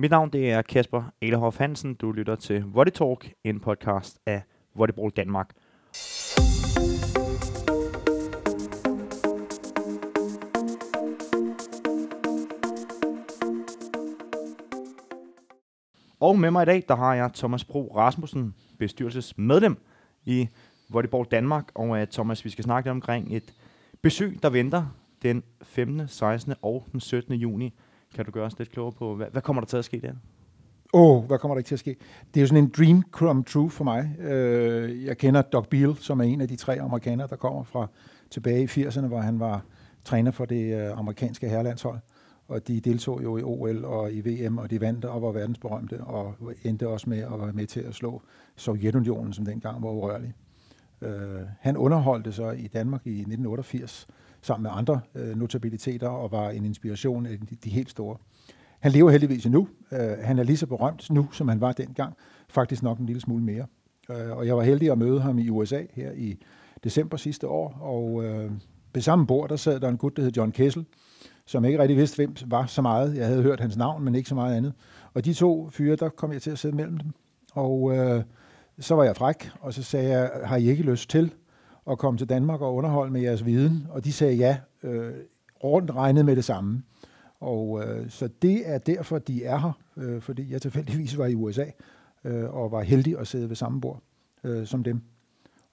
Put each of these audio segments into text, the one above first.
Mit navn det er Kasper Elehoff Hansen. Du lytter til Volley Talk, en podcast af Volleyball Danmark. Og med mig i dag, der har jeg Thomas Bro Rasmussen, bestyrelsesmedlem i Volleyball Danmark. Og uh, Thomas, vi skal snakke lidt omkring et besøg, der venter den 15., 16. og den 17. juni. Kan du gøre os lidt klogere på, hvad, hvad kommer der til at ske der? Åh, oh, hvad kommer der ikke til at ske? Det er jo sådan en dream come true for mig. Øh, jeg kender Doc Beal, som er en af de tre amerikanere, der kommer fra tilbage i 80'erne, hvor han var træner for det øh, amerikanske herrelandshold. Og de deltog jo i OL og i VM, og de vandt og var verdensberømte, og endte også med at være med til at slå Sovjetunionen, som dengang var urørlig. Øh, han underholdte så i Danmark i 1988 sammen med andre øh, notabiliteter og var en inspiration af de, de helt store. Han lever heldigvis endnu. Øh, han er lige så berømt nu, som han var dengang. Faktisk nok en lille smule mere. Øh, og jeg var heldig at møde ham i USA her i december sidste år, og øh, ved samme bord, der sad der en gut, der hed John Kessel, som ikke rigtig vidste, hvem var så meget. Jeg havde hørt hans navn, men ikke så meget andet. Og de to fyre, der kom jeg til at sidde mellem dem. Og øh, så var jeg fræk, og så sagde jeg, har I ikke lyst til at komme til Danmark og underholde med jeres viden? Og de sagde ja, øh, rundt regnet med det samme. Og øh, så det er derfor, de er her, øh, fordi jeg tilfældigvis var i USA øh, og var heldig at sidde ved samme bord øh, som dem.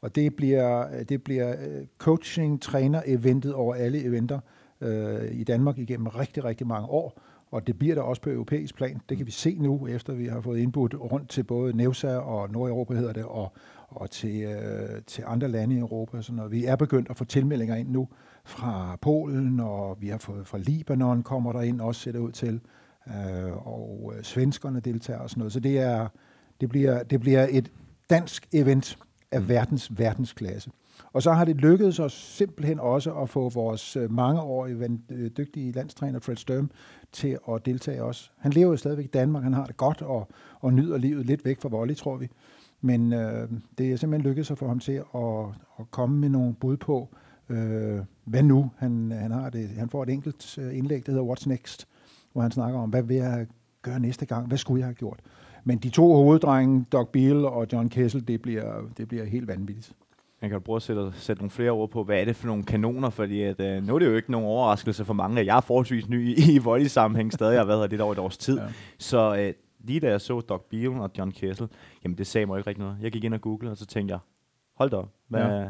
Og det bliver, det bliver øh, coaching, træner eventet over alle eventer, øh, i Danmark igennem rigtig, rigtig mange år, og det bliver der også på europæisk plan. Det kan vi se nu, efter vi har fået indbudt rundt til både Nevsa og Nordeuropa hedder det, og, og til, øh, til andre lande i Europa. Så når vi er begyndt at få tilmeldinger ind nu fra Polen, og vi har fået fra Libanon, kommer der ind også, ser det ud til, øh, og øh, svenskerne deltager og sådan noget. Så det, er, det, bliver, det bliver et dansk event af verdens verdensklasse. Og så har det lykkedes os simpelthen også at få vores øh, mangeårige øh, dygtige landstræner Fred Sturm til at deltage også. Han lever jo stadigvæk i Danmark, han har det godt og, og nyder livet lidt væk fra volley, tror vi. Men øh, det er simpelthen lykkedes at få ham til at, at komme med nogle bud på, øh, hvad nu? Han, han, har det, han får et enkelt øh, indlæg, der hedder What's Next, hvor han snakker om, hvad vil jeg gøre næste gang? Hvad skulle jeg have gjort? Men de to hoveddrenge, Doc Beal og John Kessel, det bliver, det bliver helt vanvittigt. Jeg kan prøve at sætte, sætte nogle flere ord på, hvad er det for nogle kanoner, fordi at, øh, nu er det jo ikke nogen overraskelse for mange. Jeg er forholdsvis ny i, i volley-sammenhæng stadig. Jeg har været her lidt over et års tid. Ja. Så øh, lige da jeg så Doc Beal og John Kessel, jamen det sagde mig ikke rigtig noget. Jeg gik ind og googlede, og så tænkte jeg, hold da op, hvad, ja.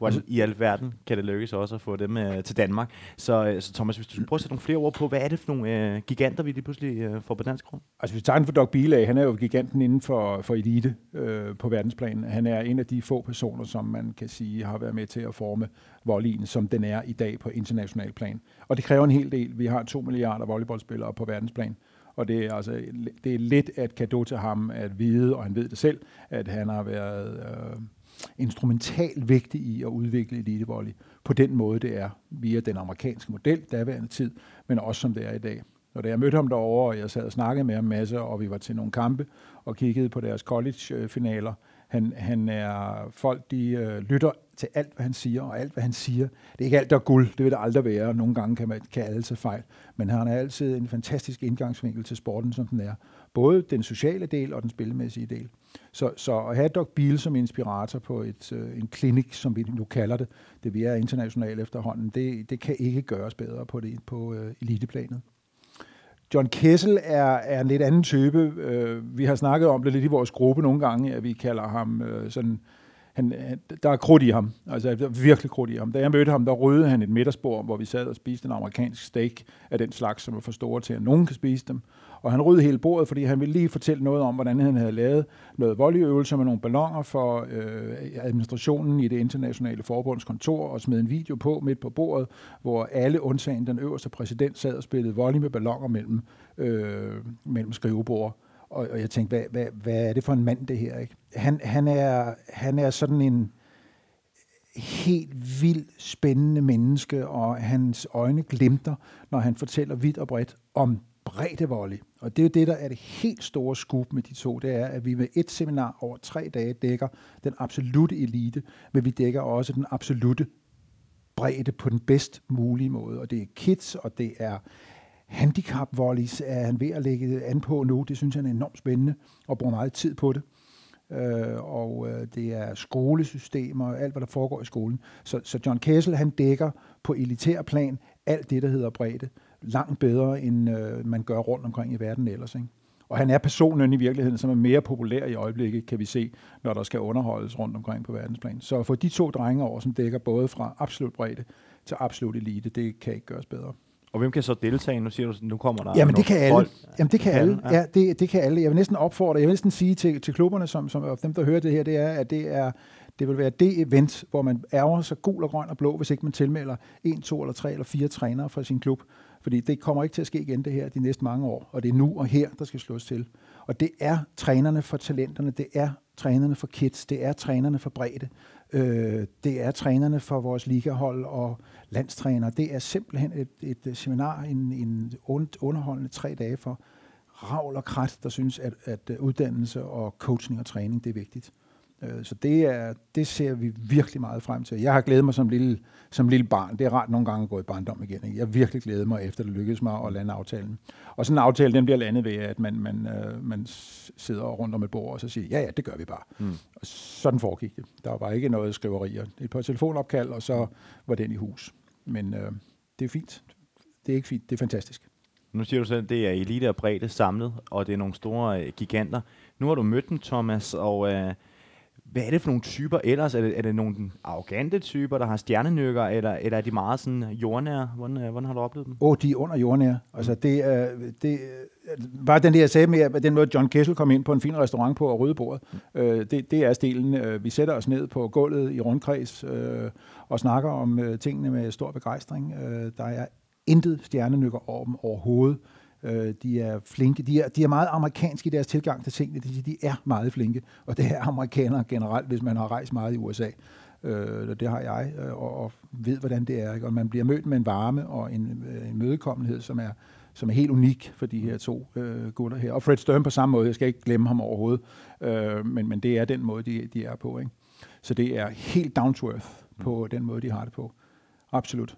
Hvordan altså, i alverden kan det lykkes også at få dem øh, til Danmark? Så, øh, så Thomas, hvis du prøver at sætte nogle flere ord på, hvad er det for nogle øh, giganter, vi lige pludselig øh, får på dansk grund? Altså hvis vi tager den for Doc Bilag, han er jo giganten inden for, for elite øh, på verdensplan. Han er en af de få personer, som man kan sige har været med til at forme volleyen, som den er i dag på international plan. Og det kræver en hel del. Vi har to milliarder volleyballspillere på verdensplan. Og det er, altså, det er lidt at kado til ham at vide, og han ved det selv, at han har været... Øh, instrumentalt vigtig i at udvikle elitevolley på den måde, det er via den amerikanske model, daværende tid, men også som det er i dag. Når jeg mødte ham derovre, og jeg sad og snakkede med ham masse, og vi var til nogle kampe og kiggede på deres college-finaler, øh, han, han er folk, de øh, lytter til alt, hvad han siger, og alt, hvad han siger. Det er ikke alt, der er guld. Det vil det aldrig være. og Nogle gange kan, man, kan alle tage fejl. Men han har altid en fantastisk indgangsvinkel til sporten, som den er. Både den sociale del og den spillemæssige del. Så, så at have Doc Biel som inspirator på et, øh, en klinik, som vi nu kalder det, det vi er internationalt efterhånden, det, det kan ikke gøres bedre på, det, på øh, eliteplanet. John Kessel er, er en lidt anden type. Øh, vi har snakket om det lidt i vores gruppe nogle gange, at vi kalder ham øh, sådan han, der er krudt i ham. Altså, der er virkelig krudt i ham. Da jeg mødte ham, der røde han et middagsbord, hvor vi sad og spiste en amerikansk steak af den slags, som er for store til, at nogen kan spise dem. Og han rydde hele bordet, fordi han ville lige fortælle noget om, hvordan han havde lavet noget volleyøvelse med nogle ballonger for øh, administrationen i det internationale forbunds kontor, og smed en video på midt på bordet, hvor alle undtagen den øverste præsident sad og spillede volley med ballonger mellem, øh, mellem skrivebord. Og, og jeg tænkte, hvad, hvad, hvad er det for en mand, det her? Ikke? Han, han, er, han er sådan en helt vild, spændende menneske, og hans øjne glimter, når han fortæller vidt og bredt om breddevolley. Og det er jo det, der er det helt store skub med de to, det er, at vi med et seminar over tre dage dækker den absolute elite, men vi dækker også den absolute bredde på den bedst mulige måde. Og det er kids, og det er handicapvolleys er han ved at lægge an på nu. Det synes han er enormt spændende og bruger meget tid på det. Øh, og øh, det er skolesystemer og alt, hvad der foregår i skolen. Så, så John Kessel, han dækker på elitær plan alt det, der hedder bredde, langt bedre, end øh, man gør rundt omkring i verden ellers. Ikke? Og han er personen i virkeligheden, som er mere populær i øjeblikket, kan vi se, når der skal underholdes rundt omkring på verdensplan. Så for de to drenge over, som dækker både fra absolut bredde til absolut elite, det kan ikke gøres bedre. Og hvem kan så deltage? Nu siger du, nu kommer der Jamen det kan alle. Folk. Jamen det kan alle. Ja, det, det kan alle. Jeg vil næsten opfordre, jeg vil næsten sige til, til klubberne, som, som dem der hører det her, det er, at det er det vil være det event, hvor man ærger sig gul og grøn og blå, hvis ikke man tilmelder en, to eller tre eller fire trænere fra sin klub. Fordi det kommer ikke til at ske igen det her de næste mange år. Og det er nu og her, der skal slås til. Og det er trænerne for talenterne, det er trænerne for kids, det er trænerne for bredde, øh, det er trænerne for vores ligahold og landstræner. Det er simpelthen et, et øh, seminar, en, en underholdende tre dage for ravl og krat, der synes, at, at øh, uddannelse og coaching og træning, det er vigtigt. Øh, så det, er, det ser vi virkelig meget frem til. Jeg har glædet mig som lille, som lille barn. Det er rart nogle gange at gå i barndom igen. Ikke? Jeg har virkelig glædet mig efter, det lykkedes mig at lande aftalen. Og sådan en aftale, den bliver landet ved, at man, man, øh, man sidder rundt om et bord og så siger, ja, ja, det gør vi bare. Mm. Og sådan foregik det. Der var ikke noget skriverier. Et par telefonopkald, og så var den i hus. Men øh, det er fint. Det er ikke fint. Det er fantastisk. Nu siger du selv, at det er elite og bredde samlet, og det er nogle store øh, giganter. Nu har du mødt dem, Thomas, og øh, hvad er det for nogle typer ellers? Er det, er det nogle arrogante typer, der har stjernenykker, eller, eller er de meget sådan jordnære? Hvordan, øh, hvordan har du oplevet dem? Åh, oh, de er under jordnære. Altså, det er, det, bare den der, jeg sagde med, at den måde, John Kessel kom ind på en fin restaurant på og rydde bordet, øh, det, det er stilen. Øh, vi sætter os ned på gulvet i rundkreds øh, og snakker om øh, tingene med stor begejstring. Øh, der er intet stjernenykker over dem overhovedet. Øh, Øh, de er flinke. De er, de er meget amerikanske i deres tilgang til tingene. De, de er meget flinke, og det er amerikanere generelt, hvis man har rejst meget i USA. Øh, det har jeg, øh, og, og ved, hvordan det er. Ikke? Og man bliver mødt med en varme og en, øh, en mødekommenhed, som er, som er helt unik for de her to øh, gutter her. Og Fred Stern på samme måde, jeg skal ikke glemme ham overhovedet, øh, men, men det er den måde, de, de er på. Ikke? Så det er helt down to earth på den måde, de har det på. Absolut.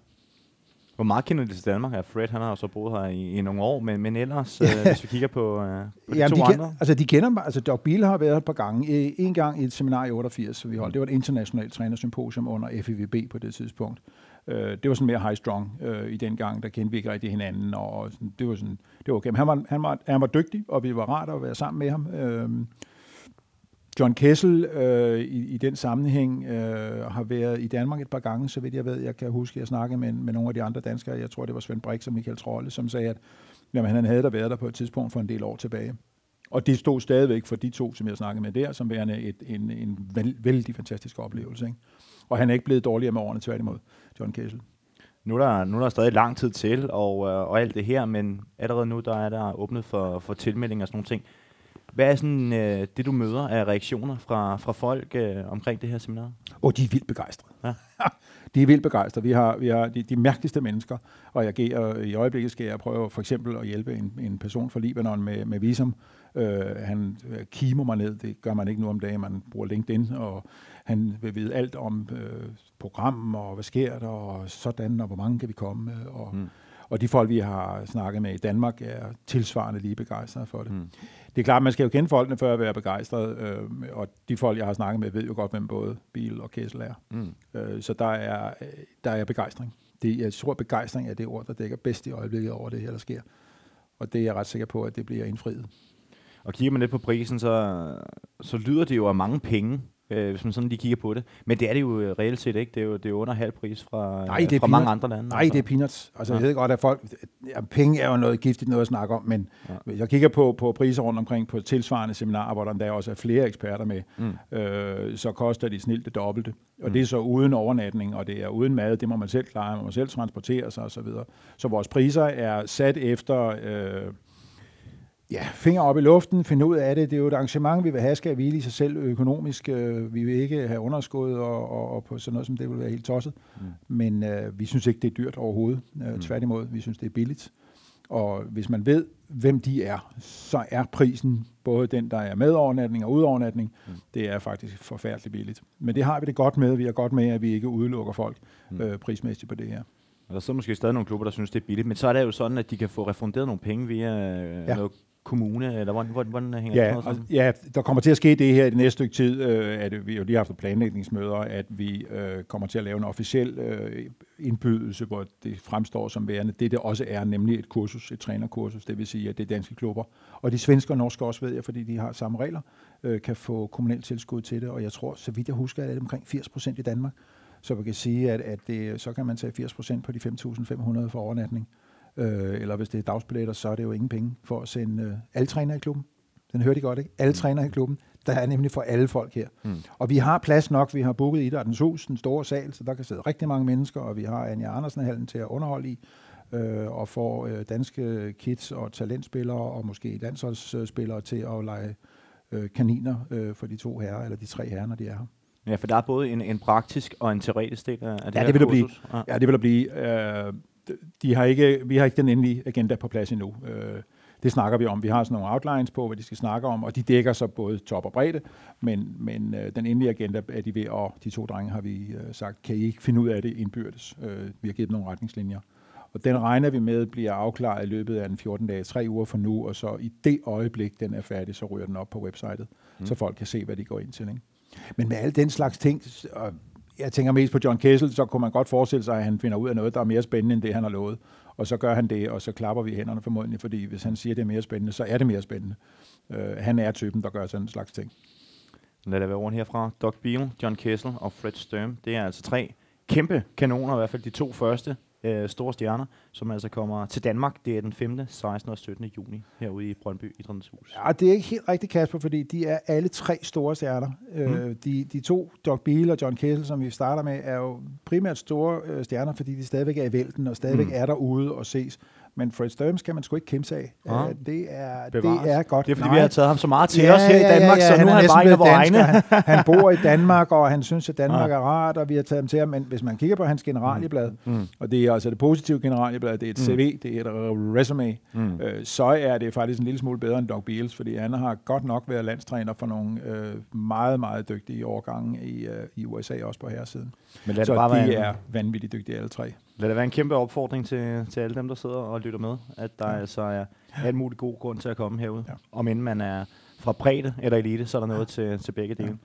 Hvor meget kender de til Danmark? Ja, Fred han har jo så boet her i, i nogle år, men, men ellers, øh, hvis vi kigger på, øh, på de Jamen, to de andre? altså, de kender mig. Altså, Doc Biel har været et par gange. En gang i et seminar i 88, så vi holdt. Det var et internationalt trænersymposium under FIVB på det tidspunkt. Uh, det var sådan mere high strong uh, i den gang, der kendte vi ikke rigtig hinanden, og sådan, det var sådan, det var okay. Men han var, han var, han var dygtig, og vi var rart at være sammen med ham. Uh, John Kessel øh, i, i den sammenhæng øh, har været i Danmark et par gange, så vidt jeg ved. Jeg kan huske, at jeg snakkede med, med nogle af de andre danskere. Jeg tror, det var Svend Brix og Michael Trolle, som sagde, at jamen, han havde der været der på et tidspunkt for en del år tilbage. Og det stod stadigvæk for de to, som jeg snakkede med der, som værende et, en, en vældig, fantastisk oplevelse. Ikke? Og han er ikke blevet dårligere med årene, tværtimod, John Kessel. Nu er der, nu er der stadig lang tid til, og, øh, og alt det her, men allerede nu der er der åbnet for, for tilmeldinger og sådan nogle ting. Hvad er sådan, øh, det, du møder af reaktioner fra, fra folk øh, omkring det her seminar? Og de er vildt begejstrede. Ja. de er vildt begejstrede. Vi har, vi har de, de mærkeligste mennesker, og jeg giver, i øjeblikket skal jeg prøve for eksempel at hjælpe en, en person fra Libanon med, med visum. Øh, han øh, kimer mig ned, det gør man ikke nu om dagen, man bruger LinkedIn, og han vil vide alt om øh, programmet, og hvad sker der, og sådan, og hvor mange kan vi komme, og mm og de folk, vi har snakket med i Danmark, er tilsvarende lige begejstrede for det. Mm. Det er klart, man skal jo kende folkene før at være begejstret, øh, og de folk, jeg har snakket med, ved jo godt, hvem både Bil og Kessel er. Mm. Øh, så der er, der er begejstring. Det, jeg tror, begejstring er det ord, der dækker bedst i øjeblikket over det her, der sker. Og det er jeg ret sikker på, at det bliver indfriet. Og kigger man lidt på prisen, så, så lyder det jo af mange penge øh, hvis man sådan lige kigger på det. Men det er det jo øh, reelt set ikke. Det er jo, det er under halv pris fra, Nej, det er fra mange andre lande. Nej, altså. det er peanuts. Altså, ja. jeg ved godt, at folk... Ja, penge er jo noget giftigt noget at snakke om, men ja. jeg kigger på, på priser rundt omkring på tilsvarende seminarer, hvor der endda også er flere eksperter med, mm. øh, så koster de snilt det dobbelte. Og mm. det er så uden overnatning, og det er uden mad, det må man selv klare, man må selv transportere sig osv. Så, så vores priser er sat efter... Øh, ja, finger op i luften, finde ud af det. Det er jo et arrangement, vi vil have, skal hvile i sig selv økonomisk. Øh, vi vil ikke have underskud og, og, og på sådan noget som det vil være helt tosset. Mm. Men øh, vi synes ikke, det er dyrt overhovedet. Øh, mm. Tværtimod, vi synes, det er billigt. Og hvis man ved, hvem de er, så er prisen både den, der er med overnatning og udovernatning, mm. det er faktisk forfærdeligt billigt. Men det har vi det godt med. Vi er godt med, at vi ikke udelukker folk mm. øh, prismæssigt på det her. Og der sidder måske stadig nogle klubber, der synes, det er billigt, men så er det jo sådan, at de kan få refunderet nogle penge via øh, ja. noget kommune, eller hvordan, hvordan, hvordan hænger ja, det sammen? Ja, der kommer til at ske det her i det næste stykke tid, øh, at vi jo lige har haft planlægningsmøder, at vi øh, kommer til at lave en officiel øh, indbydelse, hvor det fremstår som værende det, det også er, nemlig et kursus, et trænerkursus, det vil sige, at det er danske klubber. Og de svenske og norske også, ved jeg, fordi de har samme regler, øh, kan få kommunalt tilskud til det, og jeg tror, så vidt jeg husker, at det er omkring 80 procent i Danmark. Så vi kan sige, at, at det, så kan man tage 80 procent på de 5.500 for overnatning. Øh, eller hvis det er dagsbilletter, så er det jo ingen penge for at sende øh, alle trænere i klubben. Den hørte I godt, ikke? Alle mm. trænere i klubben. Der er nemlig for alle folk her. Mm. Og vi har plads nok. Vi har booket i Idrættens Hus, den store sal, så der kan sidde rigtig mange mennesker, og vi har Anja Andersen-hallen til at underholde i, øh, og få øh, danske kids og talentspillere, og måske landsholdsspillere til at lege øh, kaniner øh, for de to herrer, eller de tre herrer, når de er her. Ja, for der er både en, en praktisk og en teoretisk del af det ja, det vil. Det blive. Ja. ja, det vil der blive. Øh, de har ikke, vi har ikke den endelige agenda på plads endnu. Øh, det snakker vi om. Vi har sådan nogle outlines på, hvad de skal snakke om, og de dækker så både top og bredde, men, men øh, den endelige agenda er de ved, og de to drenge har vi øh, sagt, kan I ikke finde ud af det indbyrdes? Øh, vi har givet dem nogle retningslinjer. Og den regner vi med bliver afklaret i løbet af den 14 dage, tre uger fra nu, og så i det øjeblik, den er færdig, så ryger den op på websitet, mm. så folk kan se, hvad de går ind til. Ikke? Men med alle den slags ting, og jeg tænker mest på John Kessel, så kunne man godt forestille sig, at han finder ud af noget, der er mere spændende end det, han har lovet. Og så gør han det, og så klapper vi hænderne formodentlig, fordi hvis han siger, at det er mere spændende, så er det mere spændende. Uh, han er typen, der gør sådan en slags ting. Lad det være ordene herfra. Doc Beal, John Kessel og Fred Sturm. Det er altså tre kæmpe kanoner, i hvert fald de to første øh, store stjerner, som altså kommer til Danmark. Det er den 5., 16. og 17. juni herude i Brøndby Idrættens Hus. Ja, det er ikke helt rigtigt, Kasper, fordi de er alle tre store stjerner. Øh, mm. Øh, de, de to, Doc Beal og John Kessel, som vi starter med, er jo primært store øh, stjerner, fordi de stadigvæk er i vælten og stadigvæk mm. er derude og ses. Men Fred Sturms kan man sgu ikke kæmpe sig af. Ja. Uh, det, er, det er godt. Det er fordi, Nej. vi har taget ham så meget til ja, os her ja, i Danmark, ja, ja, så nu er han bare en af egne. han, han bor i Danmark, og han synes, at Danmark ja. er rart, og vi har taget ham til ham. Men hvis man kigger på hans generalieblad, mm. mm. og det er altså det positive generalieblad, det er et mm. CV, det er et resume, mm. øh, så er det faktisk en lille smule bedre end Doug Beals, fordi han har godt nok været landstræner for nogle øh, meget, meget dygtige årgange i, øh, i USA, også på herresiden. Men lad så det bare de være er vanvittigt dygtige alle tre. Lad det være en kæmpe opfordring til, til alle dem, der sidder og lytter med, at der ja. altså er alt muligt god grund til at komme herude. Ja. Om inden man er fra bredde eller elite, så er der noget til, til begge dele. Ja.